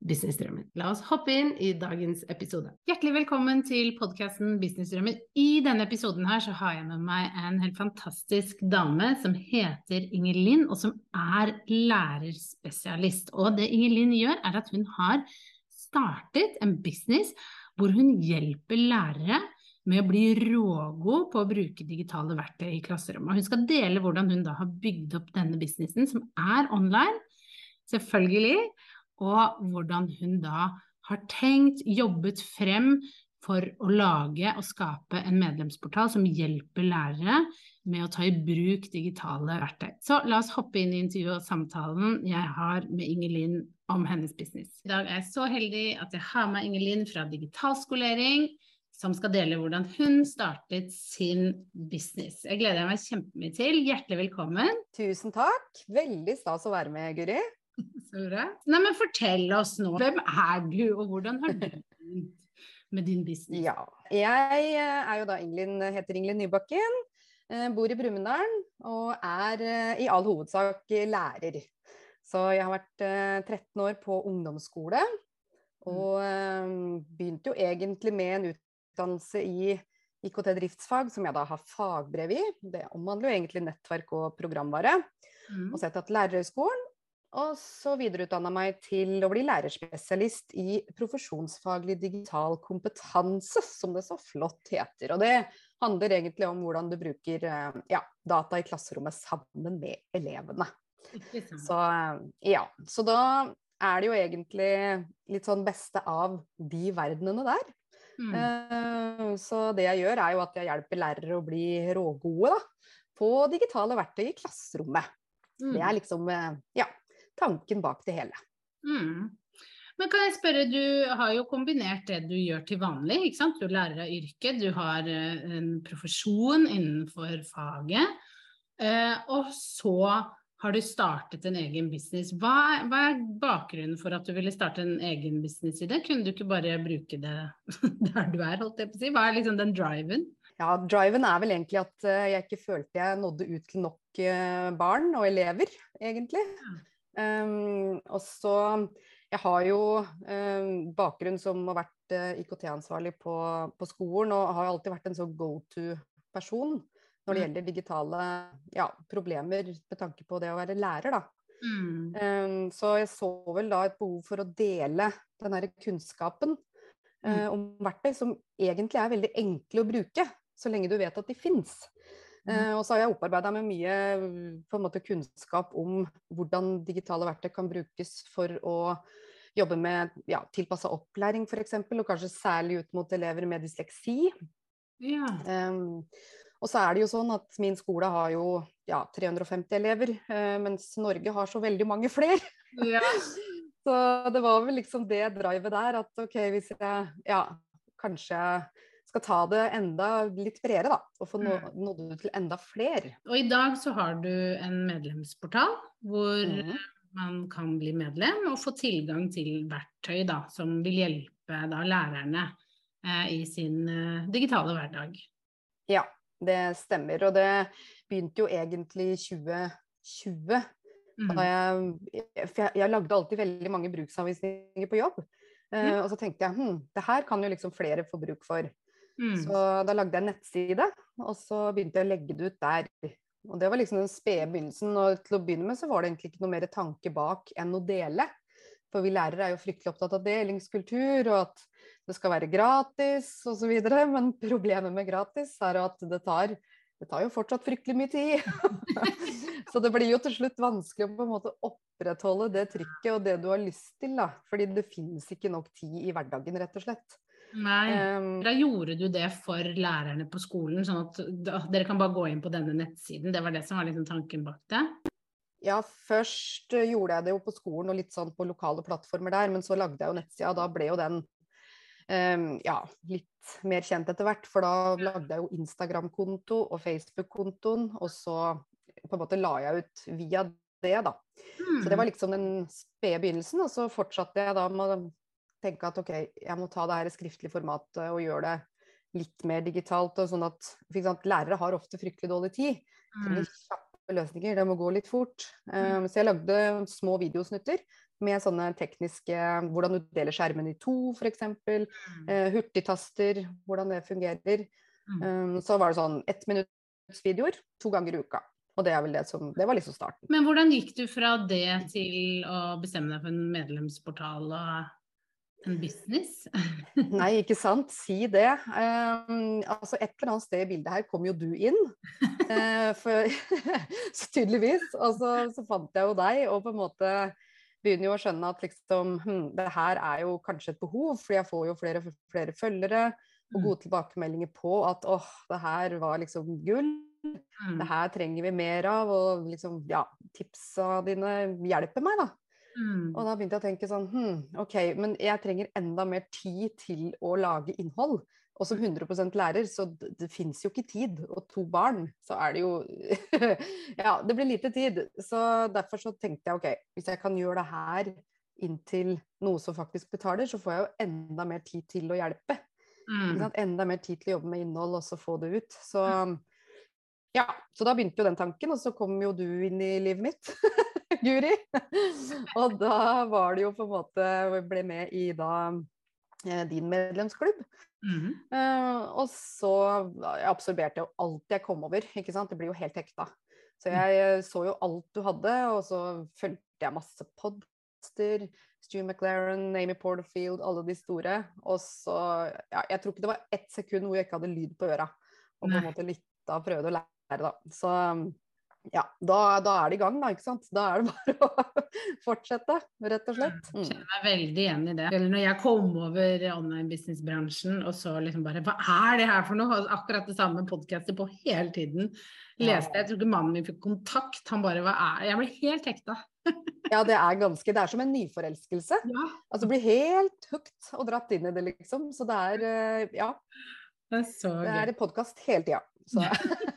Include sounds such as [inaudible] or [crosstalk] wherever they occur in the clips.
businessdrømmen. La oss hoppe inn i dagens episode. Hjertelig velkommen til podkasten Businessdrømmen. I denne episoden her så har jeg med meg en helt fantastisk dame som heter Inger Linn, og som er lærerspesialist. Og det Inger Linn gjør, er at hun har startet en business hvor hun hjelper lærere med å bli rågod på å bruke digitale verktøy i klasserommet. Hun skal dele hvordan hun da har bygd opp denne businessen, som er online, selvfølgelig, og hvordan hun da har tenkt, jobbet frem for å lage og skape en medlemsportal som hjelper lærere med å ta i bruk digitale verktøy. Så la oss hoppe inn i intervjuet og samtalen jeg har med Ingelin om hennes business. I dag er jeg så heldig at jeg har med Ingelin fra Digitalskolering som skal dele hvordan hun startet sin business. Jeg gleder meg kjempemye til. Hjertelig velkommen. Tusen takk. Veldig stas å være med, Guri. [laughs] Så bra. Nei, men fortell oss nå. Hvem er du, og hvordan har du begynt med din business? Ja, jeg eh, er jo da Inglin, heter Ingelin Nybakken. Eh, bor i Brumunddal og er eh, i all hovedsak lærer. Så jeg har vært 13 år på ungdomsskole. Og begynte jo egentlig med en utdannelse i IKT-driftsfag, som jeg da har fagbrev i. Det omhandler jo egentlig nettverk og programvare. Mm. Og så har jeg tatt lærerhøgskolen. Og så videreutdanna meg til å bli lærerspesialist i profesjonsfaglig digital kompetanse, som det så flott heter. Og det handler egentlig om hvordan du bruker eh, ja, data i klasserommet sammen med elevene. Så ja. Så da er det jo egentlig litt sånn beste av de verdenene der. Mm. Uh, så det jeg gjør, er jo at jeg hjelper lærere å bli rågode da, på digitale verktøy i klasserommet. Mm. Det er liksom ja, tanken bak det hele. Mm. Men kan jeg spørre, du har jo kombinert det du gjør til vanlig. ikke sant? Du er lærer av yrket, du har uh, en profesjon innenfor faget. og så har du startet en egen business. Hva hva er, bakgrunnen for at du ville starte en egen business i det? Kunne du ikke bare bruke det [laughs] der du er, holdt jeg på å si? Hva er liksom den driven? Ja, driven er vel egentlig at eh, jeg ikke følte jeg nådde ut til nok eh, barn og elever, egentlig. Ja. Um, og så Jeg har jo um, bakgrunn som har vært uh, IKT-ansvarlig på, på, skolen, og har alltid vært en sånn go to-person når det mm. gjelder digitale ja, problemer med tanke på det å være lærer, da. Mm. Um, så jeg så vel da et behov for å dele den her kunnskapen uh, om verktøy som egentlig er veldig enkle å bruke, så lenge du vet at de fins. Uh, mm. og så har jeg opparbeida med mye på en måte, kunnskap om hvordan digitale verktøy kan brukes for å jobbe med ja, tilpassa opplæring f.eks., og kanskje særlig ut mot elever med dysleksi. Ja. Um, og så er det jo sånn at min skole har jo ja, 350 elever, eh, mens Norge har så veldig mange flere. Ja. [laughs] så det var vel liksom det drivet der, at OK, hvis jeg ja, kanskje skal ta det enda litt bredere, da. Og få mm. nådd ut til enda flere. Og i dag så har du en medlemsportal hvor mm. man kan bli medlem og få tilgang til verktøy da, som vil hjelpe da, lærerne eh, i sin eh, digitale hverdag. Ja, det stemmer. Og det begynte jo egentlig i 2020. Mm. Jeg, jeg, jeg, lagde alltid veldig mange bruksanvisninger på jobb. Uh, og så tenkte jeg hm, det her kan jo liksom flere få bruk for. Mm. Så da lagde jeg en nettside, og så begynte jeg å legge det ut der. Og det var liksom den spede begynnelsen. Og til å begynne med så var det egentlig ikke noe mer tanke bak enn å dele. For vi lærere er jo fryktelig opptatt av delingskultur, og at det skal være gratis osv. [laughs] Men problemet med gratis er at det tar, det tar jo fortsatt fryktelig mye tid. [laughs] Så det blir jo til slutt vanskelig å på en måte opprettholde det trykket og det du har lyst til, da. Fordi det finnes ikke nok tid i hverdagen, rett og slett. Nei. Da gjorde du det for lærerne på skolen, sånn at dere kan bare gå inn på denne nettsiden. Det var det som var liksom tanken bak det? Ja, først eh, gjorde jeg det jo på skolen og litt sånn på lokale plattformer der, men så lagde jeg jo nettsida, og da ble jo den um, ja, litt mer kjent etter hvert. For da lagde jeg jo Instagram-konto og Facebook-kontoen, og så på en måte la jeg ut via det, da. Mm. Så det var hmm. liksom den spede begynnelsen, og så fortsatte jeg da med tenke at OK, jeg må ta det her i skriftlig format og gjøre det litt mer digitalt. og sånn at, sant, Lærere har ofte fryktelig dårlig tid. Mm. kjappe løsninger, det må gå litt fort. Um, så jeg lagde små videosnutter med sånne tekniske Hvordan du deler skjermen i to, f.eks. Uh, eh, hurtigtaster, hvordan det fungerer. Um, så var det sånn ett minutts videoer to ganger i uka. Og det, det, som, det var liksom starten. Men hvordan gikk du fra det til å bestemme deg for en medlemsportal og en business? [laughs] Nei, ikke sant. Si det. Um, altså et eller annet sted i bildet her kom jo du inn. Uh, [laughs] for, [laughs] så tydeligvis. Og så, så, fant jeg jo deg, og på en måte begynner jo å skjønne at liksom hm, det her er jo kanskje et behov, for jeg får jo flere, flere følgere og mm. gode tilbakemeldinger på at åh, det her var liksom gull. Mm. Det her trenger vi mer av, og liksom, ja, tipsa dine hjelper meg, da. Mm. Og da begynte jeg å tenke sånn hm, OK, men jeg trenger enda mer tid til å lage innhold. Og som 100% lærer, så det, det fins jo ikke tid. Og to barn, så er det jo [laughs] Ja, det blir lite tid. Så derfor så tenkte jeg OK, hvis jeg kan gjøre det her inntil noe som faktisk betaler, så får jeg jo enda mer tid til å hjelpe. Mm. Enda mer tid til å jobbe med innhold og så få det ut. Så ja, så da begynte jo den tanken, og så kom jo du inn i livet mitt, [laughs] Guri. og da var det jo på en måte Ble med i da eh, din medlemsklubb. Mm -hmm. uh, og så jeg absorberte jo alt jeg kom over, ikke sant. Det blir jo helt hekta. Så mm. jeg så jo alt du hadde, og så fulgte jeg masse podster. Stu McLaren, Amy Porterfield, alle de store. Og så Ja, jeg tror ikke det var ett sekund hvor jeg ikke hadde lyd på øra. Og på en måte lytta og prøvde å lære da. Så ja, da, da, er det i gang, da. ikke sant. Da er det [laughs] bare å fortsette, rett og slett. Mm. Jeg kjenner meg veldig igjen i det. Eller når jeg kom over online business-bransjen og så liksom bare Hva er det her for noe? Akkurat det samme podkastet på hele tiden. Leste, Jeg tror ikke mannen min fikk kontakt. Han bare Hva er Jeg ble helt hekta. ja, det er ganske Det er som en nyforelskelse. [laughs] Ja. Altså blir helt hooked og dratt inn i det, liksom. Så det er eh, Ja. Det er, så det er podkast hele tida. Så [laughs]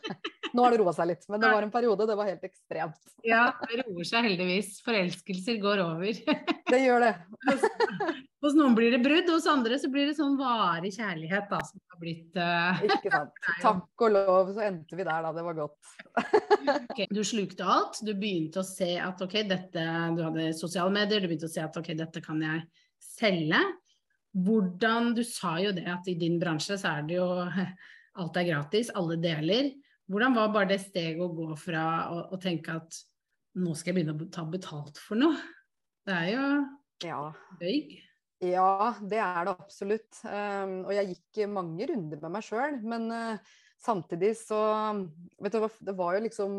Nå har det roa seg litt, men det var en periode det var helt ekstremt. Ja, det roer seg heldigvis. Forelskelser går over. [laughs] Det gjør det. Hos noen blir det brudd, hos andre så blir det sånn varig kjærlighet da, som har blitt uh... Ikke sant. [laughs] Takk og lov, så endte vi der da. Det var godt. [laughs] okay, du slukte alt. Du begynte å se at ok, dette Du hadde sosiale medier, du begynte å se at ok, dette kan jeg selge. Hvordan Du sa jo det at i din bransje så er det jo alt er gratis, alle deler. Hvordan var bare det steget å gå fra å, tenke at nå skal jeg begynne å ta betalt for noe? Det er jo ja. bøyg. Ja, det er det absolutt. Um, og jeg gikk mange runder med meg sjøl. Men uh, samtidig så vet du, Det var jo liksom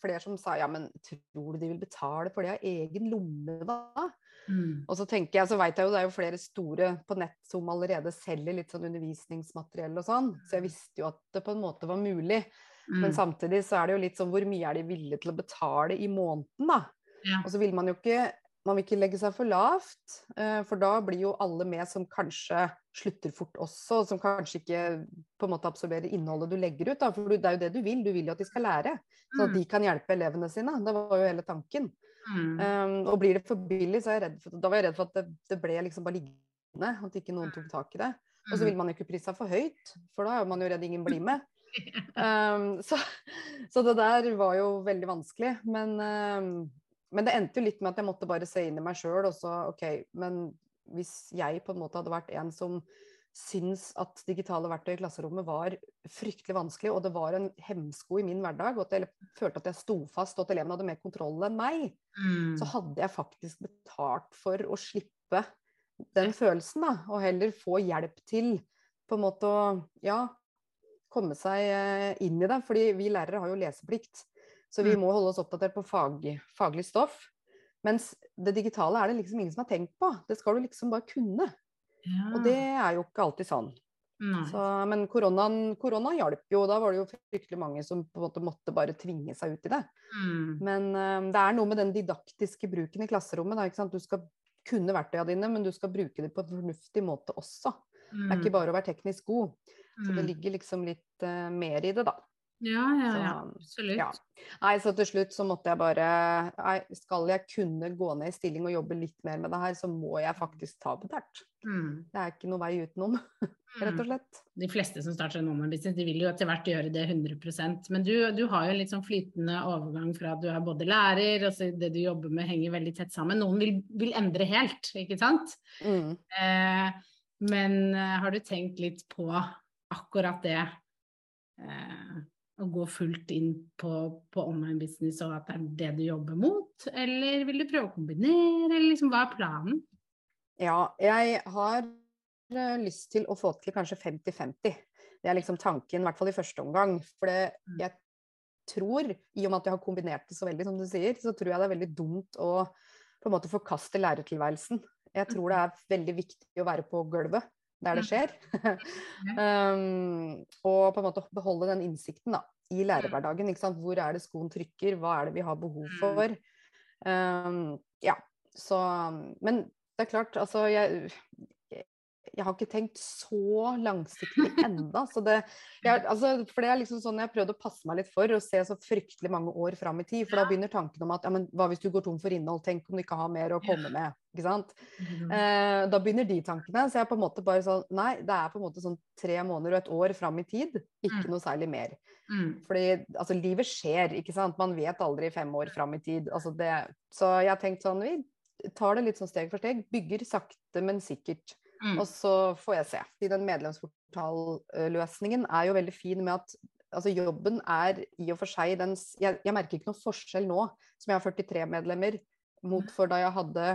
flere som sa ja, men tror du de vil betale for det av egen lomme da? Mm. Og så tenker jeg, så vet jeg jo det er jo flere store på nett som allerede selger litt sånn undervisningsmateriell og sånn. Så jeg visste jo at det på en måte var mulig. Mm. Men samtidig så er det jo litt sånn hvor mye er de villige til å betale i måneden, da. Ja. Og så vil man jo ikke man vil ikke legge seg for lavt, eh, for da blir jo alle med som kanskje slutter fort også, og som kanskje ikke på en måte absorberer innholdet du legger ut. Da. For det er jo det du vil, du vil jo at de skal lære, så at de mm. kan hjelpe elevene sine. Det var jo hele tanken. Mm. Um, og blir det for billig, så er jeg redd for, da var jeg redd for at det, det ble liksom bare liggende, at ikke noen tok tak i det. Og så mm. vil man jo ikke prise seg for høyt, for da er man jo redd ingen blir med. Um, så, så, det der var jo veldig vanskelig. Men, um, men, det endte jo litt med at jeg måtte bare se inn i meg sjøl og så OK, men hvis jeg på en måte hadde vært en som syns at digitale verktøy i klasserommet var fryktelig vanskelig, og det var en hemsko i min hverdag, og at jeg følte at jeg sto fast, og at elevene hadde mer kontroll enn meg, mm. så hadde jeg faktisk betalt for å slippe den følelsen, da, og heller få hjelp til på en måte å ja, komme seg eh, inn i det. Fordi vi lærere har jo leseplikt. Så vi må holde oss oppdatert på fag, faglig stoff. Mens det digitale er det liksom ingen som har tenkt på. Det skal du liksom bare kunne. Ja. Og det er jo ikke alltid sånn. Så, men koronaen, korona hjalp jo. Da var det jo fryktelig mange som på en måte måtte bare tvinge seg ut i det. Mm. Men um, det er noe med den didaktiske bruken i klasserommet. Da? Du skal kunne verktøyene dine, men du skal bruke dem på en fornuftig måte også. Det er ikke bare å være teknisk god. Så det Mm. ligger liksom litt uh, mer i det, da. Ja, ja, ja. Absolutt. ja. Nei, så til slutt så måtte jeg bare Nei, skal jeg kunne gå ned i stilling og jobbe litt mer med det her, så må jeg faktisk ta betalt. Mm. Det er ikke noe vei utenom, [laughs] rett og slett. De fleste som starter en online-business, de vil jo etter hvert gjøre det 100% Men du, du har jo en litt sånn flytende overgang fra at du er både lærer, og så det du jobber med henger veldig tett sammen. Noen vil, vil endre helt, ikke sant? Mm. Eh, men eh, har du tenkt litt på akkurat det? Eh, å gå fullt inn på, på online business og at det er det du jobber mot? Eller vil du prøve å kombinere, eller liksom hva er planen? Ja, jeg har eh, lyst til å få til kanskje 50-50. Det er liksom tanken, i hvert fall i første omgang. For det, Mm. jeg tror, i og med at jeg har kombinert det så veldig, som du sier, så tror jeg det er veldig dumt å på en måte forkaste lærertilværelsen. Jeg tror det er veldig viktig å være på gulvet der det skjer. um, [laughs] og på en måte beholde den innsikten da, i lærerhverdagen. Hvor er det skoen trykker? Hva er det vi har behov for? Um, ja, så Men det er klart, altså jeg, jeg har ikke tenkt så langsiktig enda. Så det, jeg, altså, for det er liksom sånn jeg har prøvd å passe meg litt for å se så fryktelig mange år fram i tid. For da begynner tanken om at ja, men hva hvis du går tom for innhold, tenk om du ikke har mer å komme med. Ikke sant? Eh, da begynner de tankene. Så jeg er på en måte bare sånn Nei, det er på en måte sånn tre måneder og et år fram i tid. Ikke Mm. noe særlig mer. Mm. Fordi altså, livet skjer, ikke sant. Man vet aldri fem år fram i tid. Altså, det, så jeg har tenkt sånn Vi tar det litt sånn steg for steg. Bygger sakte, men sikkert. Mm. Og så får jeg se. I den medlemsportalløsningen er jo veldig fin med at altså jobben er i og for seg den jeg, jeg merker ikke noe forskjell nå som jeg har 43 medlemmer, mot for da jeg hadde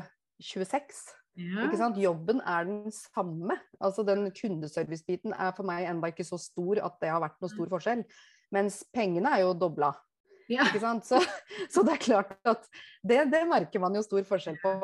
26. Ja. Ikke sant? Jobben er den samme. Altså Den kundeservice-biten er for meg enda ikke så stor at det har vært noe stor forskjell. Mens pengene er jo dobla. Ja. Ikke sant? Så, [laughs] så det er klart at det, det merker man jo stor forskjell på.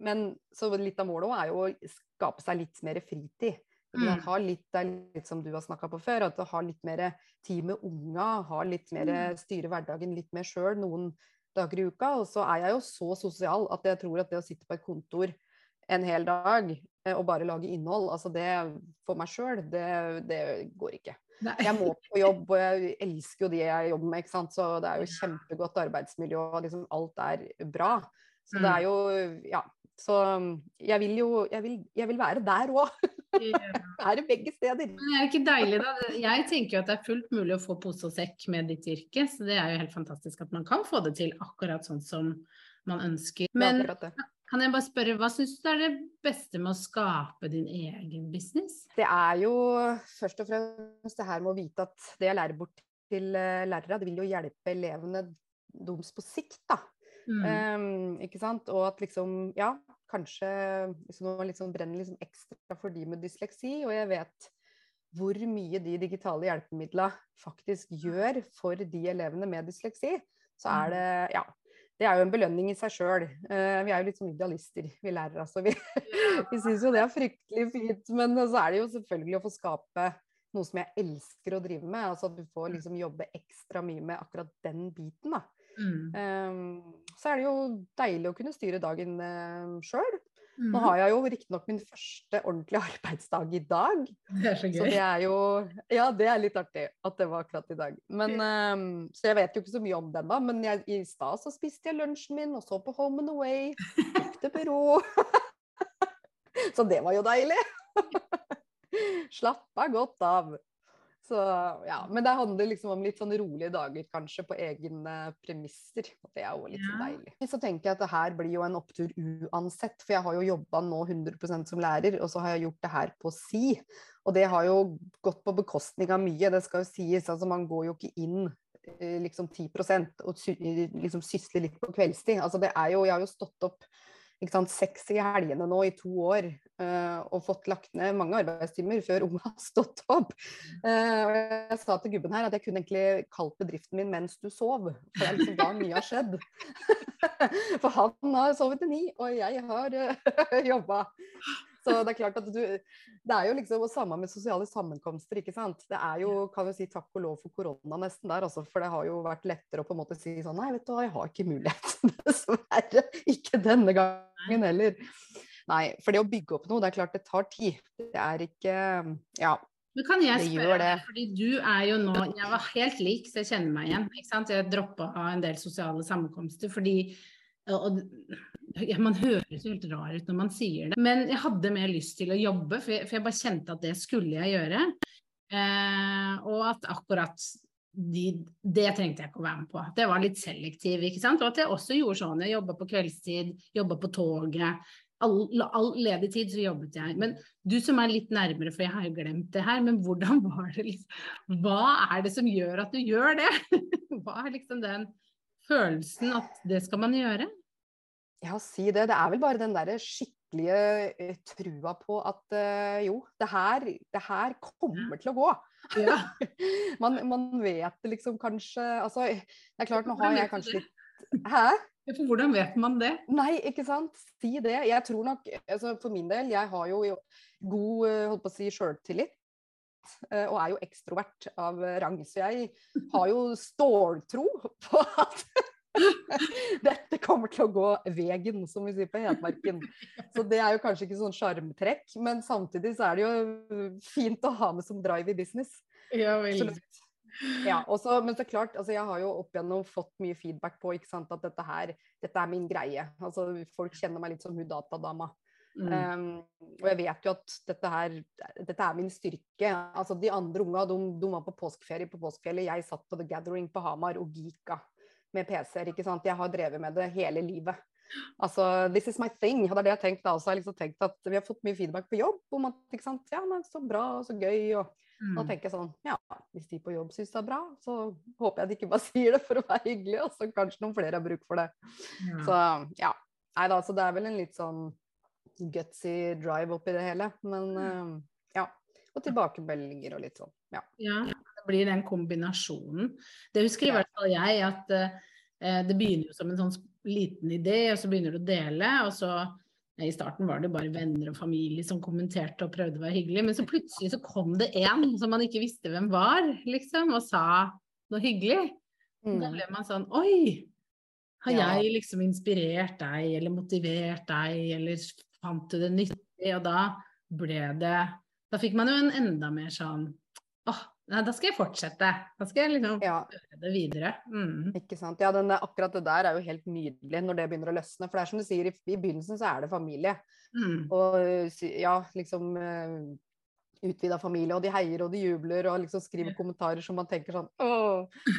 Men så litt av målet òg er jo å skape seg litt mer fritid. Mm. Ha litt, det er litt som du har snakka på før, at du har litt mer tid med unga. Ha litt mer, Mm. styre hverdagen litt mer sjøl noen dager i uka. Og så er jeg jo så sosial at jeg tror at det å sitte på et kontor en hel dag eh, og bare lage innhold, altså det for meg sjøl, det, det går ikke. Nei. Jeg må på jobb, og jeg elsker jo de jeg jobber med, ikke sant. Så det er jo kjempegodt arbeidsmiljø, og liksom alt er bra. Så det er jo Ja. Så jeg vil jo Jeg vil, jeg vil være der òg. Være [laughs] begge steder. Men er det ikke deilig, da? Jeg tenker jo at det er fullt mulig å få pose og sekk med ditt yrke, så det er jo helt fantastisk at man kan få det til akkurat sånn som man ønsker. Er Men kan jeg bare spørre, hva syns du er det beste med å skape din egen business? Det er jo først og fremst det her med å vite at det jeg lærer bort til eh, lærere, det vil jo hjelpe elevene deres på sikt, da. Mm. Um, ikke sant? Og at liksom, ja, kanskje liksom, litt sånn brenner liksom ekstra for de med dysleksi. Og jeg vet hvor mye de digitale hjelpemidlene faktisk gjør for de elevene med dysleksi. Så er det, ja. Det er jo en belønning i seg sjøl. vi er jo litt sånn idealister, vi lærere. Altså. Vi, vi syns jo det er fryktelig fint. Men så er det jo selvfølgelig å få skape noe som jeg elsker å drive med. Altså at du får liksom jobbe ekstra mye med akkurat den biten. da. Mm. Ehm, så er det jo deilig å kunne styre dagen uh, sjøl. Mm. Nå har jeg jo riktignok min første ordentlige [laughs] arbeidsdag i dag. Det er så Så gøy. det er jo Ja, det er litt artig at det var akkurat i dag. Men, um, så jeg vet jo ikke så mye om den, da. Men jeg, i stad så spiste jeg lunsjen min, og så på Home and Away. Gikk til byrå. så det var jo deilig. [laughs] Slappa godt av. Så, ja, men det handler liksom om litt sånn rolige dager, kanskje, på egne premisser. Og det er jo litt sånn så deilig. Så tenker jeg at det her blir jo en opptur uansett, for jeg har jo jobba nå 100% som lærer, og så har jeg gjort det her på si. Og det har jo gått på bekostning av mye, det skal jo sies. Altså man går jo ikke inn eh, liksom 10 og liksom sysler litt på kveldstid. Altså det er jo, jeg har jo stått opp ikke sant, seks i helgene nå i to år uh, og fått lagt ned mange arbeidstimer før unge har stått opp. Uh, og jeg sa til gubben her at jeg kunne egentlig kalt bedriften min 'mens du sov', for det er liksom da mye har skjedd. [laughs] for han har sovet til ni, og jeg har [laughs] uh, jobba. Så det er klart at du Det er jo liksom det samme med sosiale sammenkomster, ikke sant. Det er jo, kan vi si, takk og lov for korona nesten der, altså. For det har jo vært lettere å på en måte si sånn Nei, vet du hva, jeg har ikke mulighet. [laughs] Dessverre. Ikke denne gangen heller. Nei, for det å bygge opp noe, det er klart det tar tid. Det er ikke Ja. Men kan jeg spørre deg, fordi du er jo nå Jeg var helt lik, så jeg kjenner meg igjen. ikke sant? Jeg droppa en del sosiale sammenkomster fordi og, ja, Man høres jo helt rar ut når man sier det, men jeg hadde mer lyst til å jobbe, for jeg, for jeg bare kjente at det skulle jeg gjøre. Eh, og at akkurat de, det trengte jeg ikke å være med på. Det var litt selektiv, ikke sant. Og at jeg også gjorde sånn. Jeg jobba på kveldstid, jobba på toget. All, all, ledig tid så jobbet jeg. Men du som er litt nærmere, for jeg har jo glemt det her, men hvordan var det liksom Hva er det som gjør at du gjør det? [laughs] Hva er liksom den følelsen at det skal man gjøre? Ja, si det. Det er vel bare den derre skikkelige uh, trua på at uh, jo, det her, det her, kommer til å gå. Ja. [laughs] man, man, vet det liksom kanskje Altså, det er klart, nå har jeg kanskje litt Hæ? For hvordan vet man det? Nei, ikke sant. Si det. Jeg tror nok, altså For min del, jeg har jo god eh, holdt på å si, sjøltillit. Og er jo ekstrovert av rang. Så jeg har jo ståltro på at [laughs] Dette kommer til å gå vegen, som vi sier på Hedmarken. Så det er jo kanskje ikke sånn sjarmtrekk, men samtidig så er det jo fint å ha med som drive i business. Ja, vel. Ja, også, men så klart, altså jeg har jo opp igjennom fått mye feedback på ikke sant, at dette her, dette er min greie. Altså Folk kjenner meg litt som hun datadama. Mm. Um, og jeg vet jo at dette her, dette er min styrke. Altså De andre unga de, de var på påskeferie på påskefjellet. Jeg satt på The Gathering på Hamar og geeka med PC-er. ikke sant? Jeg har drevet med det hele livet. Altså, this is my thing. Og det er det jeg har tenkt da også. Jeg har liksom tenkt at Vi har fått mye feedback på jobb om at ikke sant? ja, men så bra og så gøy. og mm. Da tenker jeg sånn Ja, hvis de på jobb syns det er bra, så håper jeg de ikke bare [laughs] sier det for å være hyggelig, og så kanskje noen flere har bruk for det. Ja. Så ja. Nei da, så det er vel en litt sånn gutsy drive oppi det hele. Men uh, ja. Og tilbakemeldinger og litt sånn. Ja. ja blir den kombinasjonen. Det husker i hvert fall jeg, at uh, det begynner jo som en sånn liten idé, og så begynner du å dele. og så i starten var det bare venner og familie som kommenterte og prøvde å være hyggelig, men så plutselig så kom det en som man ikke visste hvem var, liksom, og sa noe hyggelig. Mm. Da ble man sånn Oi! Har ja. jeg liksom inspirert deg, eller motivert deg, eller fant du det nyttig? Og da ble det Da fikk man jo en enda mer sånn Åh, Nei, da skal jeg fortsette. Da skal jeg liksom ja. gjøre det videre. Mm. Ikke sant. Ja, den, akkurat det der er jo helt nydelig når det begynner å løsne. For det er som du sier, i, i begynnelsen så er det familie. Mm. Og ja, liksom uh, utvida familie, og de heier og de jubler og liksom skriver kommentarer som man tenker sånn Å,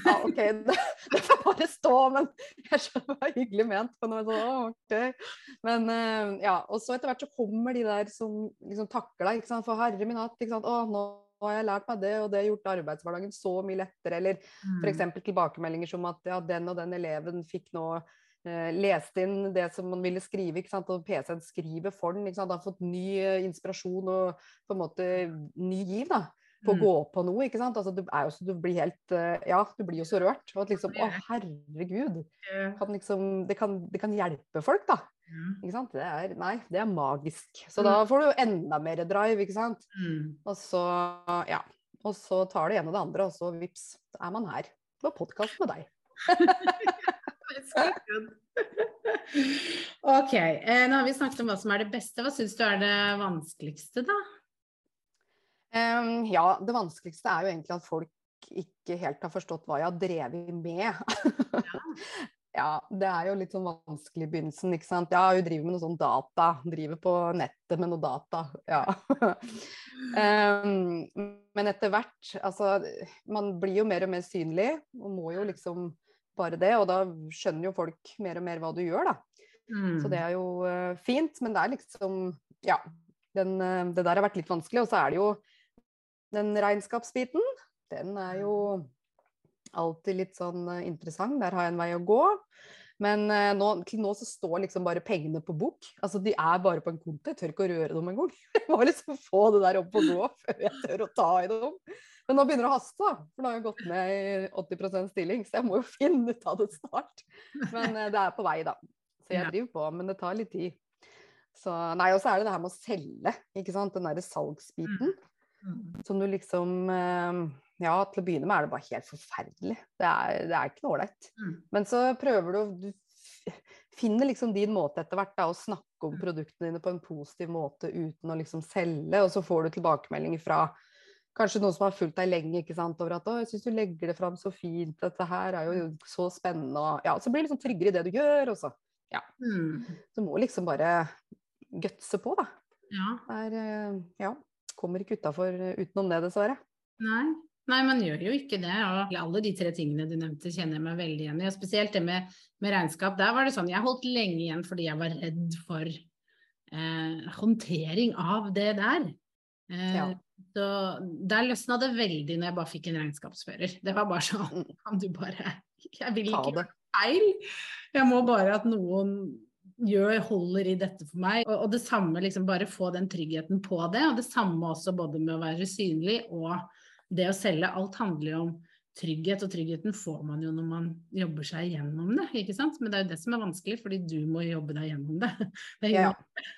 ja, OK, [laughs] det, det, får bare stå, men jeg skjønner hva hyggelig ment. Men, sånn, OK. men uh, ja, og så etter hvert så kommer de der som liksom takker deg, ikke sant. For herre min hatt, ikke sant. Å, nå har jeg lært meg det, og det har gjort arbeidshverdagen så mye lettere. Eller mm. f.eks. tilbakemeldinger som at ja, den og den eleven fikk nå eh, lest inn det som man ville skrive, ikke sant? og PC-en skriver for den. Ikke sant? Har fått ny eh, inspirasjon og på en måte ny giv da, på å mm. gå på noe. ikke sant? Altså, du, er jo så, du blir helt eh, Ja, du blir jo så rørt. Og at liksom, Å, herregud. Kan liksom, det, kan, det kan hjelpe folk, da. Mm. Det er, nei, det er magisk. Så mm. da får du enda mer drive, ikke sant. Mm. Og så, ja. Og så tar det ene og det andre, og så vips, er man her på podkast med deg. [laughs] ok, eh, nå har vi snakket om hva som er det beste. Hva syns du er det vanskeligste, da? Um, ja, det vanskeligste er jo egentlig at folk ikke helt har forstått hva jeg har drevet med. ja. [laughs] Ja, det er jo litt sånn vanskelig i begynnelsen, ikke sant. Ja, hun driver med noe sånn data. Driver på nettet med noe data. Ja. um, [laughs] men etter hvert, altså Man blir jo mer og mer synlig, og må jo liksom bare det. Og da skjønner jo folk mer og mer hva du gjør, da. Mm. Så det er jo uh, fint, men det er liksom Ja. Den, uh, det der har vært litt vanskelig. Og så er det jo den regnskapsbiten. Den er jo alltid litt sånn eh, interessant. Der har jeg en vei å gå. Men uh, nå, til nå så står liksom bare pengene på bok. Altså de er bare på en konto. Jeg tør ikke å røre dem engang. [laughs] Jeg må liksom få det der opp og gå [laughs] før jeg tør å ta i dem. Men nå begynner det å haste, da. For nå har jeg gått ned i 80% stilling, så jeg må jo [laughs] finne ut av det snart. Men uh, det er på vei, da. Så jeg driver på, men det tar litt tid. Så, nei, og så er det det her med å selge, ikke sant. Den derre salgsbiten. Mm. mm. Som du liksom uh, ja, til å begynne med er det bare helt forferdelig. Det er, det er ikke noe ålreit. Mm. Men så prøver du Du finner liksom din måte etter hvert da, å snakke om mm. produktene dine på en positiv måte uten å liksom selge, og så får du tilbakemeldinger fra kanskje noen som har fulgt deg lenge, ikke sant, over at 'Å, jeg syns du legger det fram så fint, dette her er jo så spennende', og ja, så blir du liksom tryggere i det du gjør, og så ja. Mm. Du må liksom bare gutse på, da. Ja. Der, eh, ja. Kommer ikke utafor utenom det, dessverre. Nei. Nei, man gjør jo ikke det. Og alle de tre tingene du nevnte, kjenner jeg meg veldig igjen i. Og spesielt det med, med, regnskap. Der var det sånn, jeg holdt lenge igjen fordi jeg var redd for eh, håndtering av det der. Eh, ja. Så der løsna det veldig når jeg bare fikk en regnskapsfører. Det var bare sånn, mm. [laughs] kan du bare Jeg vil ikke gjøre feil. Jeg må bare at noen gjør, holder i dette for meg. Og, og det samme, liksom bare få den tryggheten på det. Og det samme også både med å være synlig og det å selge, alt handler jo om trygghet, og tryggheten får man jo når man jobber seg gjennom det, ikke sant. Men det er jo det som er vanskelig, fordi du må jobbe deg gjennom det. det ja,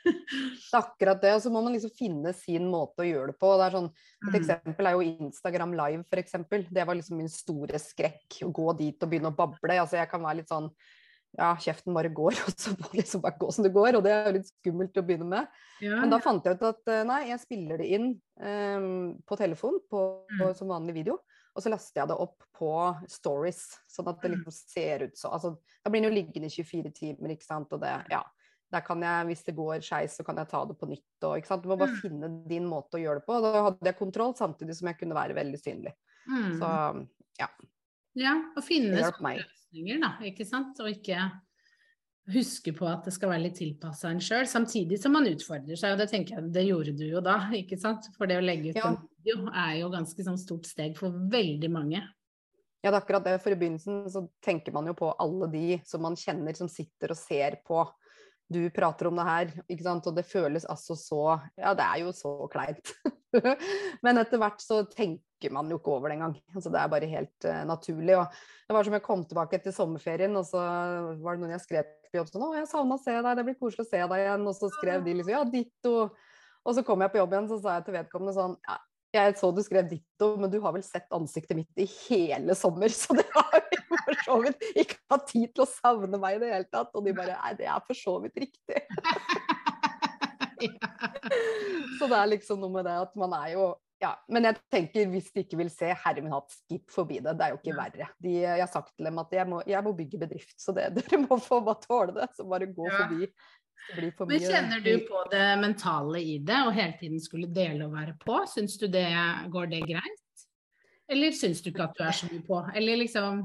det er akkurat det. Og så må man liksom finne sin måte å gjøre det på. Det er sånn, et mm. eksempel er jo Instagram live, eksempel. Det var liksom min store skrekk, å gå dit og begynne å bable. Altså jeg kan være litt sånn ja, kjeften bare går, [laughs] og så det liksom bare gå som det går. Og det er jo litt skummelt å begynne med. Ja. Men da fant jeg ut at eh, nei, jeg spiller det inn um, på telefon på, på, mm. som vanlig video. Og så laster jeg det opp på stories, sånn at det mm. liksom ser ut så altså, Da blir den jo liggende i 24 timer, ikke sant. Og det, ja. Der kan jeg, hvis det går skeis, så kan jeg ta det på nytt. Og, ikke sant? Du må bare mm. finne din måte å gjøre det på. Da hadde jeg kontroll, samtidig som jeg kunne være veldig synlig. Mm. Så ja. Ja, og finne løsninger, da, ikke sant. Og ikke huske på at det skal være litt tilpassa en sjøl, samtidig som man utfordrer seg. Og det tenker jeg, det gjorde du jo da, ikke sant. For det å legge ut ja. en video er jo ganske sånn stort steg for veldig mange. Ja, det er akkurat det. For i begynnelsen så tenker man jo på alle de som man kjenner som sitter og ser på du prater om det her, ikke sant? og det føles altså så Ja, det er jo så kleint. [laughs] Men etter hvert så tenker man jo ikke over det engang. Altså, det er bare helt uh, naturlig. Og det var som jeg kom tilbake etter sommerferien, og så var det noen jeg skrev på jobb sånn 'Å, jeg savna å se deg, det blir koselig å se deg igjen.' Og så skrev de liksom 'Ja, ditto'. Og så kom jeg på jobb igjen, så sa jeg til vedkommende sånn ja, jeg så du skrev ditto, men du har vel sett ansiktet mitt i hele sommer, så det har for så vidt ikke hatt tid til å savne meg i det hele tatt. Og de bare Nei, det er for så vidt riktig. [laughs] så det er liksom noe med det at man er jo ja, Men jeg tenker hvis de ikke vil se, herre min hatt, skip forbi det. Det er jo ikke verre. De, jeg har sagt til dem at jeg må, jeg må bygge bedrift, så det, [laughs] dere må få bare tåle det. Så bare gå ja. forbi. Men kjenner du på det mentale i det, og hele tiden skulle dele og være på? Syns du det går det greit? Eller syns du ikke at du er så mye på? Eller liksom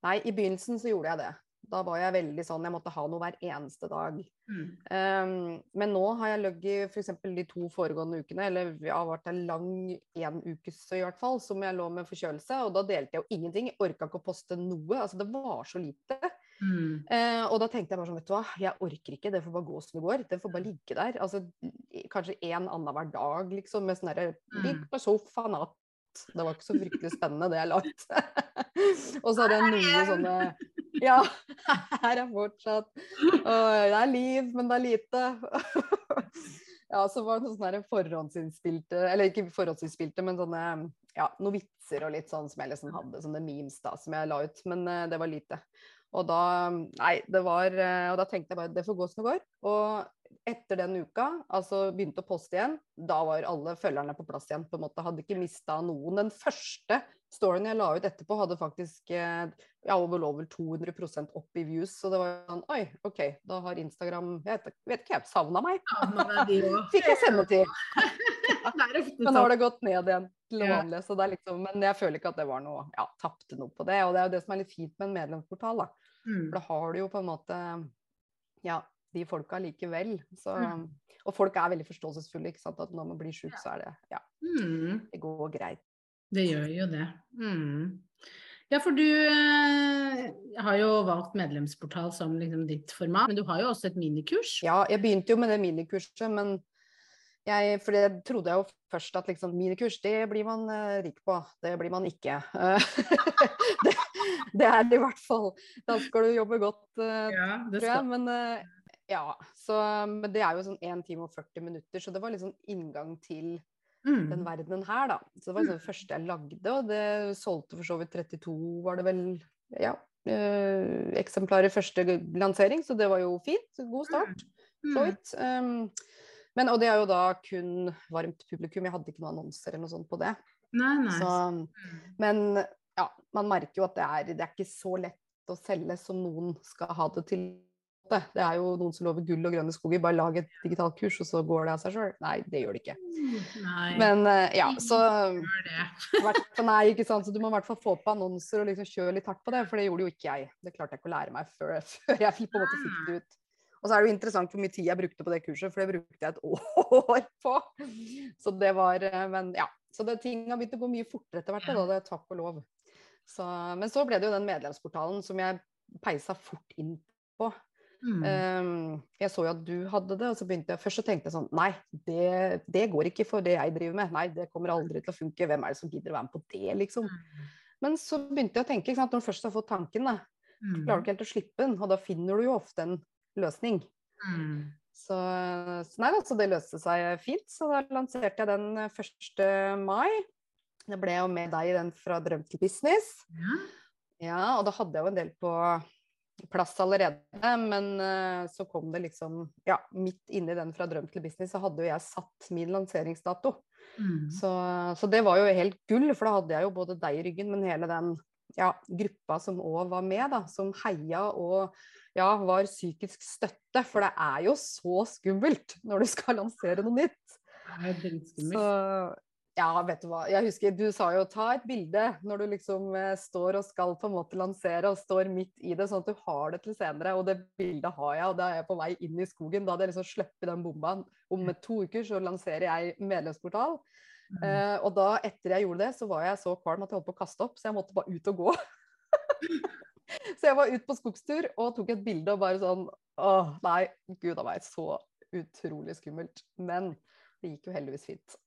Nei, i begynnelsen så gjorde jeg det. Da var jeg veldig sånn Jeg måtte ha noe hver eneste dag. Mm. Um, men nå har jeg ligget f.eks. de to foregående ukene, eller jeg har vært en lang en ukes i hvert fall, som jeg lå med forkjølelse. Og da delte jeg jo ingenting. Jeg orka ikke å poste noe. Altså det var så lite. Mm. Uh, og da tenkte jeg bare sånn, vet du hva, jeg orker ikke, det får bare gå som det går. Det får bare ligge der. Altså kanskje en annenhver dag, liksom, med sånn derre mm. Ligg på sofaen, det var ikke så fryktelig spennende, det jeg la ut. [laughs] og så hadde jeg noen sånne Ja, [laughs] her er fortsatt og Det er liv, men det er lite. [laughs] ja, så var det noen sånne forhåndsinnspilte Eller ikke forhåndsinnspilte, men sånne ja, noen vitser og litt sånn som jeg liksom hadde, sånne memes da, som jeg la ut. Men uh, det var lite. Og da Nei, det var uh, Og da tenkte jeg bare det får gå som det går. Og etter den uka, altså begynte å poste igjen, da var alle følgerne på plass igjen. på en måte, Hadde ikke mista noen. Den første storyen jeg la ut etterpå, hadde faktisk eh, ja, over, over 200 opp i views. Så det var sånn Oi, OK, da har Instagram Jeg vet, vet ikke, jeg savna meg. Fikk jeg sende til. [laughs] [laughs] men nå har det gått ned igjen til det vanlige. Så det er liksom, men jeg føler ikke at det var noe Ja, tapte noe på det. Og det er jo det som er litt fint med en medlemsportal. da. Mm. For da har du jo på en måte ja, de folka likevel. Så, mm. Og folk er veldig forståelsesfulle. ikke sant? At når man blir sjuk, så er det ja, mm. det går greit. Det gjør jo det. Mm. Ja, for du eh, har jo valgt medlemsportal som liksom ditt format, men du har jo også et minikurs? Ja, jeg begynte jo med det minikurset, men jeg, for det trodde jeg jo først at liksom, minikurs, det blir man uh, rik på. Det blir man ikke. [laughs] det, det, er det i hvert fall. Da skal du jobbe godt, uh, ja, tror jeg. Men uh, ja, så, men det er jo sånn 1 time og 40 minutter, så det var liksom inngang til mm. den verdenen her, da. Så det var liksom det første jeg lagde, og det solgte for så vidt 32, var det vel, ja, eksemplar eksemplarer første lansering, så det var jo fint. God start. Mm. Så vidt. Um, men, og det er jo da kun varmt publikum, jeg hadde ikke noen annonser eller noe sånt på det. Nei, nei. Så, mm. men ja, man merker jo at det er, det er ikke så lett å selge som noen skal ha det til det. Det er jo noen som lover gull og grønne skoger. Bare lag et digitalt kurs, og så går det av seg sjøl. Nei, det gjør det ikke. Nei. Men uh, ja, så [laughs] Nei, ikke sant. Så du må i hvert fall få på annonser og liksom kjøre litt hardt på det, for det gjorde jo ikke jeg. Det klarte jeg ikke å lære meg før, [laughs] før jeg på en måte fikk det ut. Og så er det jo interessant hvor mye tid jeg brukte på det kurset, for det brukte jeg et år [laughs] på. Så det var eh, Men ja. Så det, ting har begynt å gå mye fortere etter hvert, da, det er takk og lov. Så, men så ble det jo den medlemsportalen som jeg peisa fort inn på. Mm. Um, jeg så jo at du hadde det, og så begynte jeg først så tenkte jeg sånn Nei, det, det, går ikke for det jeg driver med. Nei, det kommer aldri til å funke. Hvem er det som gidder å være med på det, liksom? Mm. Men så begynte jeg å tenke, sant, når du først har fått tanken, da, mm. klarer du ikke helt å slippe den. Og da finner du jo ofte en løsning. Mm. Så, så, nei, altså, det løste seg fint. Så da lanserte jeg den 1. mai. Det ble jo med deg i den fra drøm til business. Ja. ja, og da hadde jeg jo en del på plass allerede. Men uh, så kom det liksom Ja, midt inni den fra drøm til business, så hadde jo jeg satt min lanseringsdato. Mm. Så, så, det var jo helt gull, for da hadde jeg jo både deg i ryggen, men hele den ja, gruppa som òg var med, da, som heia og ja, var psykisk støtte. For det er jo så skummelt når du skal lansere noe nytt. Det er. Så ja, vet du hva. Jeg husker du sa jo ta et bilde når du liksom eh, står og skal på en måte lansere og står midt i det, sånn at du har det til senere. Og det bildet har jeg, og da er jeg på vei inn i skogen. Da hadde jeg liksom sluppet den bomba. Om to uker så lanserer jeg medlemsportal. Eh, og da, etter jeg gjorde det, så var jeg så kvalm at jeg holdt på å kaste opp, så jeg måtte bare ut og gå. [laughs] så jeg var ut på skogstur og tok et bilde og bare sånn Åh, nei, gud a meg, så utrolig skummelt. Men det gikk jo heldigvis fint.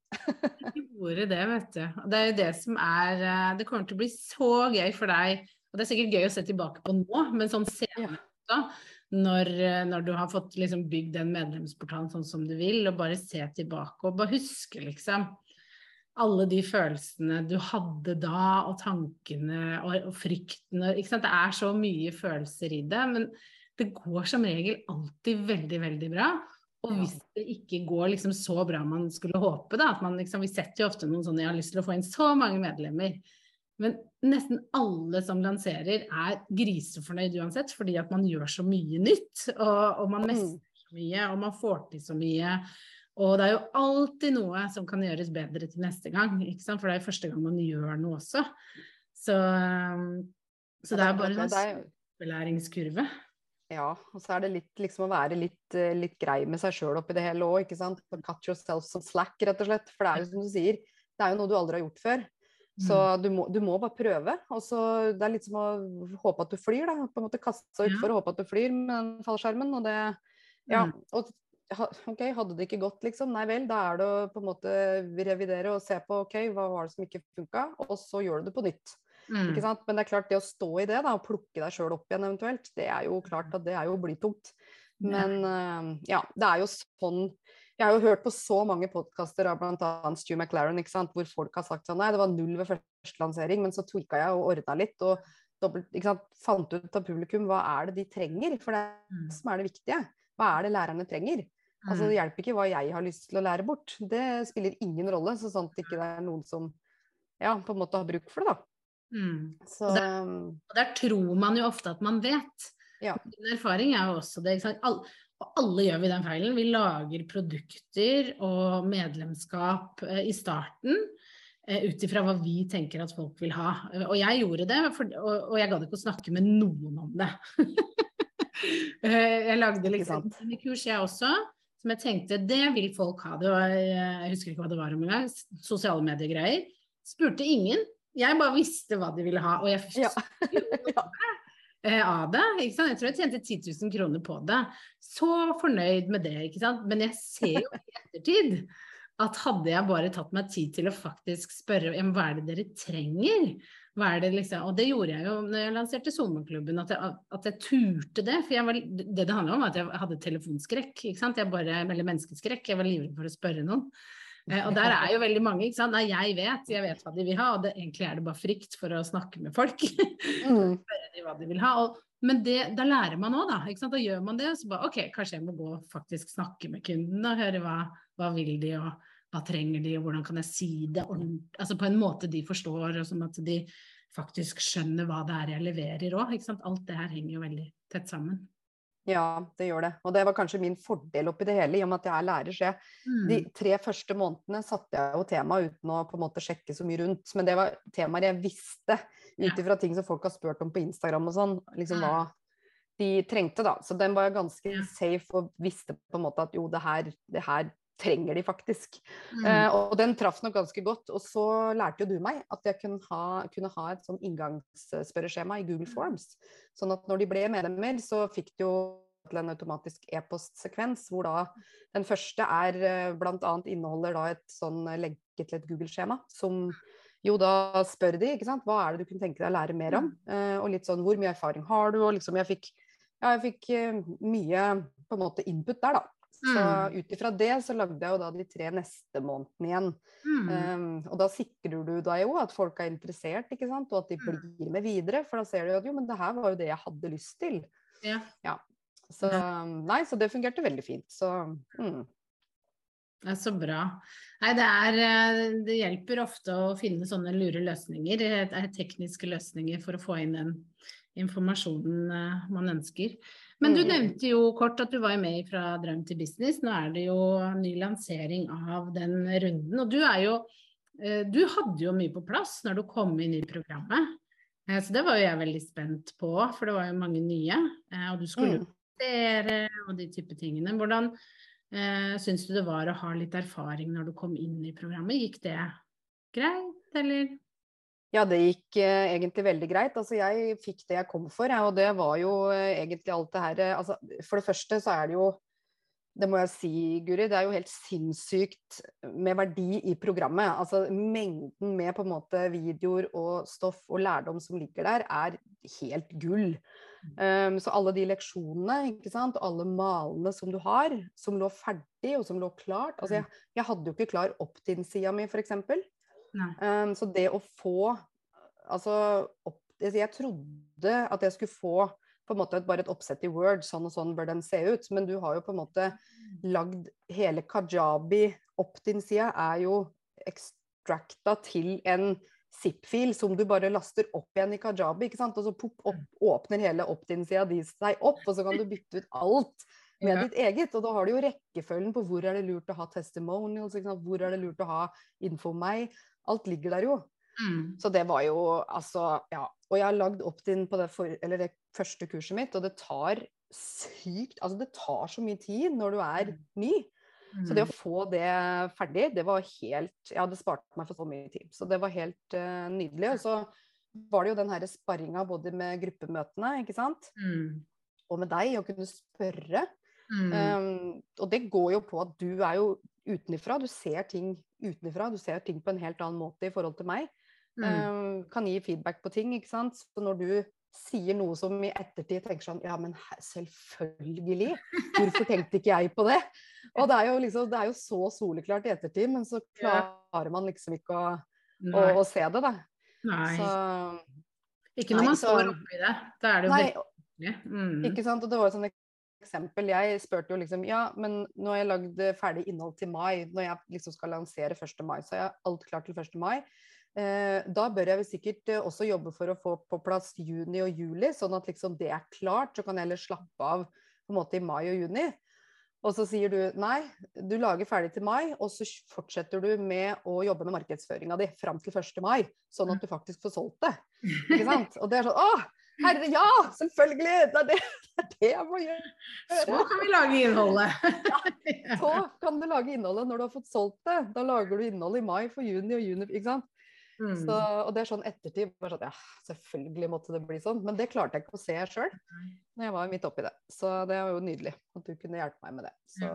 gjorde det, vet du. Det er jo det som er eh, Det kommer til å bli så gøy for deg. Og det er sikkert gøy å se tilbake på nå, men sånn senere da, når, eh, når, du har fått liksom bygd den medlemsportalen sånn som du vil, og bare se tilbake og bare huske liksom alle de følelsene du hadde da, og tankene og, og frykten og, Det er så mye følelser i det, men det går som regel alltid veldig, veldig bra. Og hvis det ikke går liksom så bra man skulle håpe, da, at man liksom, Vi setter jo ofte noen sånne 'jeg har lyst til å få inn så mange medlemmer'. Men nesten alle som lanserer, er grisefornøyd uansett, fordi at man gjør så mye nytt. Og, og man mm. mestrer så mye, og man får til så mye. Og det er jo alltid noe som kan gjøres bedre til neste gang, ikke sant? for det er jo første gang man gjør noe også. Så, så det er bare en læringskurve. Ja, og så er det litt liksom å være litt, eh, litt grei med seg sjøl oppi det hele òg, ikke sant. Cut yourself some slack, rett og slett. For det er jo som du sier, det er jo noe du aldri har gjort før. Så mm. du, må, du må, bare prøve. Og så Det er litt som å håpe at du flyr, da. På en måte kaste seg utfor ja. og håpe at du flyr med den fallskjermen. Og det Ja. Mm. Og OK, hadde det ikke gått, liksom. Nei vel, da er det å på en måte revidere og se på OK, hva var det som ikke funka, og så gjør du det på nytt. Mm. Ikke sant? Men det er klart, det å stå i det da, og plukke deg sjøl opp igjen eventuelt, det er jo klart at det er jo blytungt. Men uh, ja, det er jo sånn Jeg har jo hørt på så mange podkaster av bl.a. Stu McLaren ikke sant? hvor folk har sagt sånn Nei, det var null ved første lansering, men så tweaka jeg og ordna litt. og dobbelt, ikke sant? Fant ut av publikum hva er det de trenger, for det er det mm. som er det viktige. Hva er det lærerne trenger? Altså, det mm. hjelper ikke hva jeg har lyst til å lære bort. Det spiller ingen rolle, så at det ikke er noen som ja, på en måte har bruk for det, da. Mm. Så, og, der, og, der, tror man jo ofte at man vet. Ja. Min erfaring er jo også det. All, og alle gjør vi den feilen. Vi lager produkter og medlemskap eh, i starten eh, ut ifra hva vi tenker at folk vil ha. Og jeg gjorde det, for, og, og, jeg gadd ikke å snakke med noen om det. [laughs] Eh, jeg lagde liksom kurs, jeg også, som jeg tenkte det vil folk ha. Det var, jeg husker ikke hva det var om engang. Sosiale mediegreier. Spurte ingen. Jeg bare visste hva de ville ha, og jeg fikk ja. [laughs] Eh, av det. ikke sant? Jeg tror jeg tjente 10 000 kroner på det. Så fornøyd med det, ikke sant. Men jeg ser jo i ettertid at hadde jeg bare tatt meg tid til å faktisk spørre hva er det dere trenger? Hva er det liksom? Og det gjorde jeg jo når jeg lanserte Sommerklubben, at at jeg turte det. For var, det det handla om, var at jeg hadde telefonskrekk, ikke sant. Jeg bare, eller menneskeskrekk. Jeg var livredd for å spørre noen. Eh, og der er jo veldig mange. ikke sant? Nei, jeg vet, jeg vet hva de vil ha. Og det, egentlig er det bare frykt for å snakke med folk. [laughs] mm. Spørre de hva de vil ha. Og, men det, da lærer man òg, da. ikke sant? Da gjør man det. Så bare OK, kanskje jeg må gå og faktisk snakke med kunden og høre hva, hva vil de og hva trenger de, og hvordan kan jeg si det altså på en måte de forstår, og sånn at de faktisk skjønner hva det er jeg leverer òg. Alt det her henger jo veldig tett sammen. Ja, det gjør det. Og det var kanskje min fordel oppi det hele, i og med at jeg er lærer. Så jeg, mm. de tre første månedene satte jeg jo tema uten å på en måte sjekke så mye rundt. Men det var temaer jeg visste, ut ifra ting som folk har spurt om på Instagram og sånn, liksom hva de trengte, da. Så den var jeg ganske safe og visste på en måte at jo, det her, det her trenger de faktisk. Mm. Uh, og den traff nok ganske godt. Og så lærte jo du meg at jeg kunne ha, kunne ha et sånn inngangsspørreskjema i Google Forms. Sånn at når de ble medlemmer, så fikk de jo til en automatisk e-postsekvens, hvor da den første er uh, bl.a. inneholder da et sånn lenke til et Google-skjema som jo da spør de, ikke sant, hva er det du kunne tenke deg å lære mer om? Uh, og litt sånn hvor mye erfaring har du? Og liksom jeg fikk, ja, jeg fikk mye på en måte input der, da. Så mm. ut ifra det så lagde jeg jo da de tre neste månedene igjen. Mm. Um, og da sikrer du deg jo at folk er interessert, ikke sant, og at de mm. blir med videre. For da ser du at jo, men det her var jo det jeg hadde lyst til. Ja. ja. Så nei, så det fungerte veldig fint. Så mm. Er så bra. Nei, det, er, eh, det hjelper ofte å finne sånne lure løsninger, tekniske løsninger for å få inn den informasjonen eh, man ønsker. Men du mm. nevnte jo kort at du var med fra drøm til business. Nå er det jo ny lansering av den runden. Og du er jo eh, Du hadde jo mye på plass når du kom inn i programmet. Eh, så det var jo jeg veldig spent på, for det var jo mange nye. Og du skulle jo dere og de type tingene. Hvordan eh, syns du det var å ha litt erfaring når du kom inn i programmet? Gikk det greit, eller? Ja, det gikk eh, egentlig veldig greit. Altså, jeg fikk det jeg kom for, og det var jo eh, egentlig alt det her eh, altså, For det første så er det jo det må jeg si, Guri, det er jo helt sinnssykt med verdi i programmet. Altså Mengden med på en måte videoer og stoff og lærdom som ligger der, er helt gull. Um, så alle de leksjonene ikke sant? og alle malene som du har, som lå ferdig og som lå klart altså Jeg, jeg hadde jo ikke klar opt-in-sida mi, f.eks. Um, så det å få Altså opp, Jeg trodde at jeg skulle få på en måte bare et oppsett i Word, sånn og sånn bør den se ut. Men du har jo på en måte lagd hele Kajabi opp din side, er jo ekstrakta til en zip-fil som du bare laster opp igjen i Kajabi. ikke sant? Og så pop, opp, åpner hele opt-in-sida di seg opp, og så kan du bytte ut alt med ja. ditt eget. Og da har du jo rekkefølgen på hvor er det lurt å ha testimonials, hvor er det lurt å ha info om meg. Alt ligger der jo. Mm. Så det var jo altså Ja. Og jeg har lagd opt-in på det, for, det, første kurset mitt, og det tar sykt Altså det tar så mye tid når du er mm. ny. Mm. Så det å mm. få det ferdig, det var helt Ja, det sparte meg for så mye tid. Så det var helt uh, nydelig. Og så var det jo den her sparringa både med gruppemøtene, ikke sant, mm. og med deg, å kunne spørre. Um, og det går jo på at du er jo utenifra. Du ser ting utenifra. Du ser ting på en helt annen måte i forhold til meg. Mm. Um, kan gi feedback på ting, ikke sant. Så når du sier noe som i ettertid tenker sånn Ja, men selvfølgelig! Hvorfor tenkte ikke jeg på det? Og det er jo liksom, det er jo så soleklart i ettertid, men så klarer man liksom ikke å, å, å se det, da. Nei. Så, ikke når man står oppi det. Da er det jo nei, mm. Ikke sant. Og det var jo sånn eksempel. Jeg spurte jo liksom Ja, men nå har jeg lagd ferdig innhold til mai. Når jeg liksom skal lansere 1. mai, så har jeg alt klart til 1. mai. Eh, da bør jeg vel sikkert eh, også jobbe for å få på plass juni og juli, sånn at liksom det er klart. Så kan jeg heller slappe av på en måte i mai og juni. Og så sier du nei, du lager ferdig til mai, og så fortsetter du med å jobbe med markedsføringa di fram til 1. mai, sånn at du faktisk får solgt det. Ikke sant? Og det er sånn Å, herre, ja! Selvfølgelig! Det er det, [laughs] det, jeg må gjøre. Så kan vi lage innholdet. [laughs] Ja, så kan du lage innholdet når du har fått solgt det. Da lager du innhold i mai for juni og juni, ikke sant. Mm. Så, og det er sånn ettertid bare sånn, Ja, selvfølgelig måtte det bli sånn. Men det klarte jeg ikke å se sjøl når jeg var midt oppi det. Så det var jo nydelig at du kunne hjelpe meg med det. Så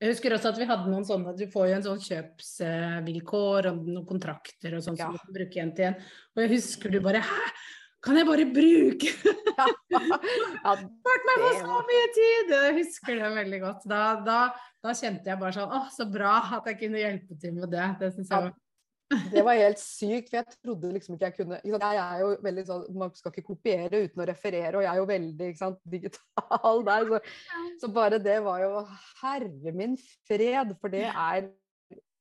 jeg husker også at vi hadde noen sånne, du får jo en sånn kjøpsvilkår og noen kontrakter og sånn ja. som du kan bruke igjen til igjen. Og jeg husker du bare Hæ? Kan jeg bare bruke [laughs] ja. ja, Spart meg for så mye tid! Jeg husker det veldig godt. Da, da, da, kjente jeg bare sånn Å, så bra at jeg kunne hjelpe til med det. Det syns jeg var det var helt sykt, for jeg trodde liksom ikke jeg kunne Jeg er jo veldig sånn Man skal ikke kopiere uten å referere, og jeg er jo veldig sant, digital der. Så, så, bare det var jo Herre min fred, for det er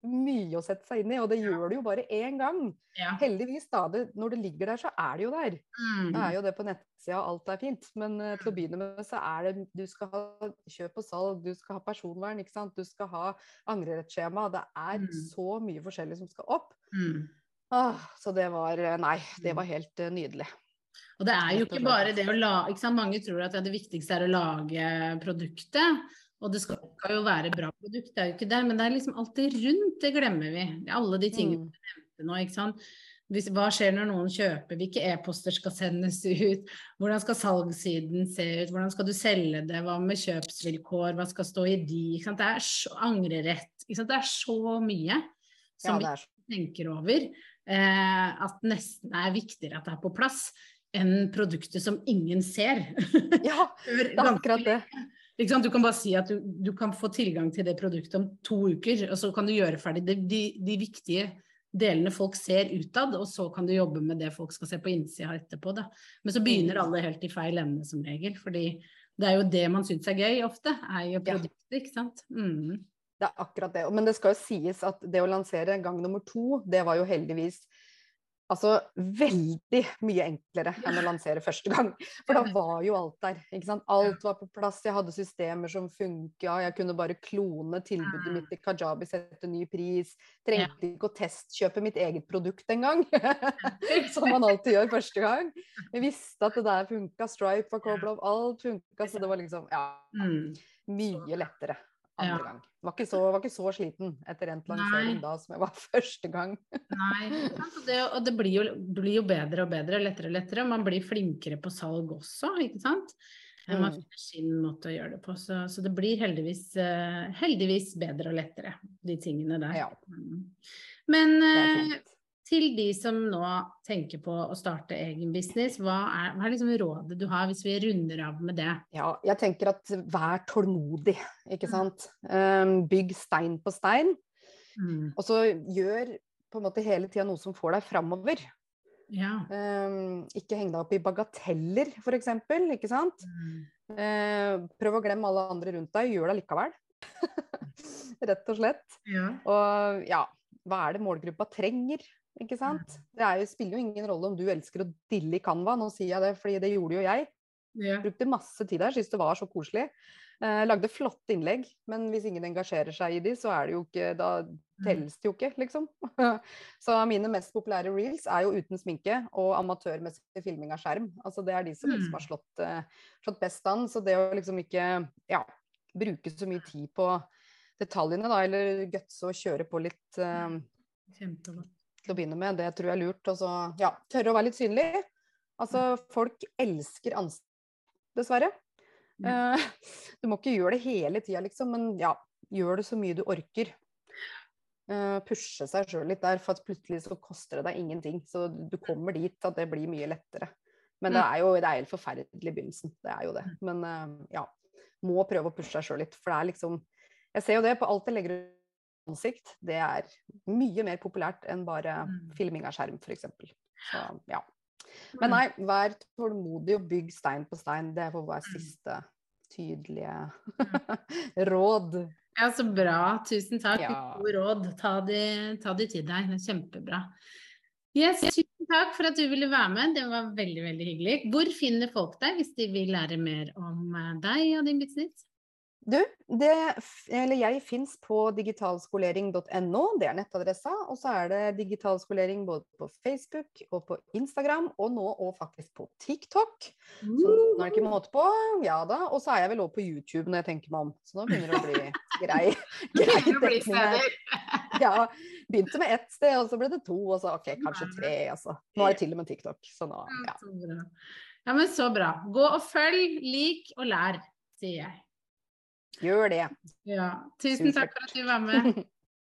mye å sette seg inn i, og det gjør du jo bare én gang. Ja. Heldigvis, da. Det, når det ligger der, så er det jo der. Mm. Da er jo det på nettsida, alt er fint. Men uh, til å mm. begynne med, så er det Du skal ha kjøp og salg, du skal ha personvern, ikke sant. Du skal ha angrerettsskjema. Det er mm. så mye forskjellig som skal opp. Mm. Ah, så det var eh, Nei, det var mm. helt uh, nydelig. Og det er jo ikke bare det å lage Mange tror at det viktigste er å lage produktet. Og det skal, jo være bra produkt, det er jo ikke det, men det er liksom alltid rundt, det glemmer vi. Alle de tingene mm. du nevnte nå, ikke sant. Hvis, hva skjer når noen kjøper, hvilke e-poster skal sendes [laughs] ut, hvordan skal salgssiden se ut, hvordan skal du selge det, hva med kjøpsvilkår, hva skal stå i de, ikke sant. Det er så, angrerett, ikke sant. Det er så mye som ja, vi tenker over eh, at nesten er viktigere at det er på plass enn produktet som ingen ser. [laughs] Ja, det er akkurat det. Du kan bare si at du, du, kan få tilgang til det produktet om to uker, og så kan du gjøre ferdig de, de, de viktige delene folk ser utad, og så kan du jobbe med det folk skal se på innsida etterpå. Da. Men så begynner mm. alle helt i feil ende som regel, fordi det er jo det man syns er gøy ofte, er jo produktet, ikke sant. Mm. Det er akkurat det. Men det skal jo sies at det å lansere gang nummer to, det var jo heldigvis Altså veldig mye enklere enn å lansere første gang. [laughs] For da var jo alt der. ikke sant? Alt var på plass. Jeg hadde systemer som funka. Jeg kunne bare klone tilbudet mitt i Kajabi, sette ny pris. Trengte ikke å testkjøpe mitt eget produkt engang. [laughs] Som man alltid gjør første gang. Vi visste at det der funka. Stripe var kobla opp. Alt funka. Så det var liksom ja, mm. mye lettere andre ja. gang. Var ikke, så, var ikke så sliten etter endt lansering da som jeg var [laughs] første gang. Nei, det, og det blir jo, blir jo, bedre og bedre, lettere og lettere. Man blir flinkere på salg også, ikke sant. Man mm. finner sin måte å gjøre det på. Så, så det blir heldigvis, uh, heldigvis, bedre og lettere, de tingene der. Ja. Mm. Men uh, til de som nå tenker på å starte egen business, hva er, hva er liksom rådet du har, hvis vi runder av med det? Ja, jeg tenker at vær tålmodig, ikke mm. sant. Um, bygg stein på stein. Mm. Og så gjør på en måte hele tida noe som får deg framover. Ja. Um, ikke heng deg opp i bagateller, f.eks. Ikke sant. Mm. Uh, prøv å glemme alle andre rundt deg, gjør det likevel. [laughs] Rett og slett. Ja. Og ja, hva er det målgruppa trenger? Ikke sant? Det jo, spiller jo ingen rolle om du elsker å dille i Canva, nå sier jeg det, fordi det gjorde jo jeg. Yeah. Brukte masse tid der, syntes det var så koselig. Eh, lagde flotte innlegg, men hvis ingen engasjerer seg i de, så er det jo ikke Da telles det jo ikke, liksom. [laughs] så mine mest populære reels er jo uten sminke og amatørmessig filming av skjerm. Altså det er de som liksom har slått, eh, slått best an. Så det å liksom ikke ja, bruke så mye tid på detaljene, da, eller gutse og kjøre på litt eh, Kjempegodt til å begynne med. Det tror jeg er lurt. Og så ja, tørre å være litt synlig. Altså, folk elsker ansikt, dessverre. Uh, du må ikke gjøre det hele tida, liksom, men ja, gjør det så mye du orker. Uh, pushe seg sjøl litt der, for at plutselig så koster det deg ingenting. Så du kommer dit at det blir mye lettere. Men det mm. er jo det er helt forferdelig i begynnelsen. Det er jo det. Mm. Men uh, ja, må prøve å pushe seg sjøl litt. For det er liksom Jeg ser jo det på alt jeg legger ut ansikt, det er mye mer populært enn bare mm. filming av skjerm, f.eks. Så ja. Men mm. nei, vær tålmodig og bygg stein på stein. Det får være mm. siste tydelige [laughs] råd. Ja, så bra. Tusen takk. Ja. Gode råd. Ta de, ta de til deg. Det er kjempebra. Yes, tusen takk for at du ville være med. Det var veldig veldig hyggelig. Hvor finner folk deg hvis de vil lære mer om eh, deg og din business? Du, det, eller jeg fins på digitalskolering.no, det er nettadressa. Og så er det digitalskolering både på Facebook og på Instagram, og nå og faktisk på TikTok. Så nå er det ikke måte på. Ja da. Og så er jeg vel òg på YouTube når jeg tenker meg om. Så nå begynner det å bli [laughs] grei, grei dekning. [laughs] Ja. Begynte med ett sted, og så ble det to, og så OK, kanskje tre. Altså. Nå er det til og med TikTok. Så nå, ja. Ja, men så bra. Gå og følg, lik og lær, sier jeg. Gjør det. Ja. Tusen Supert. takk for at du var med. [laughs]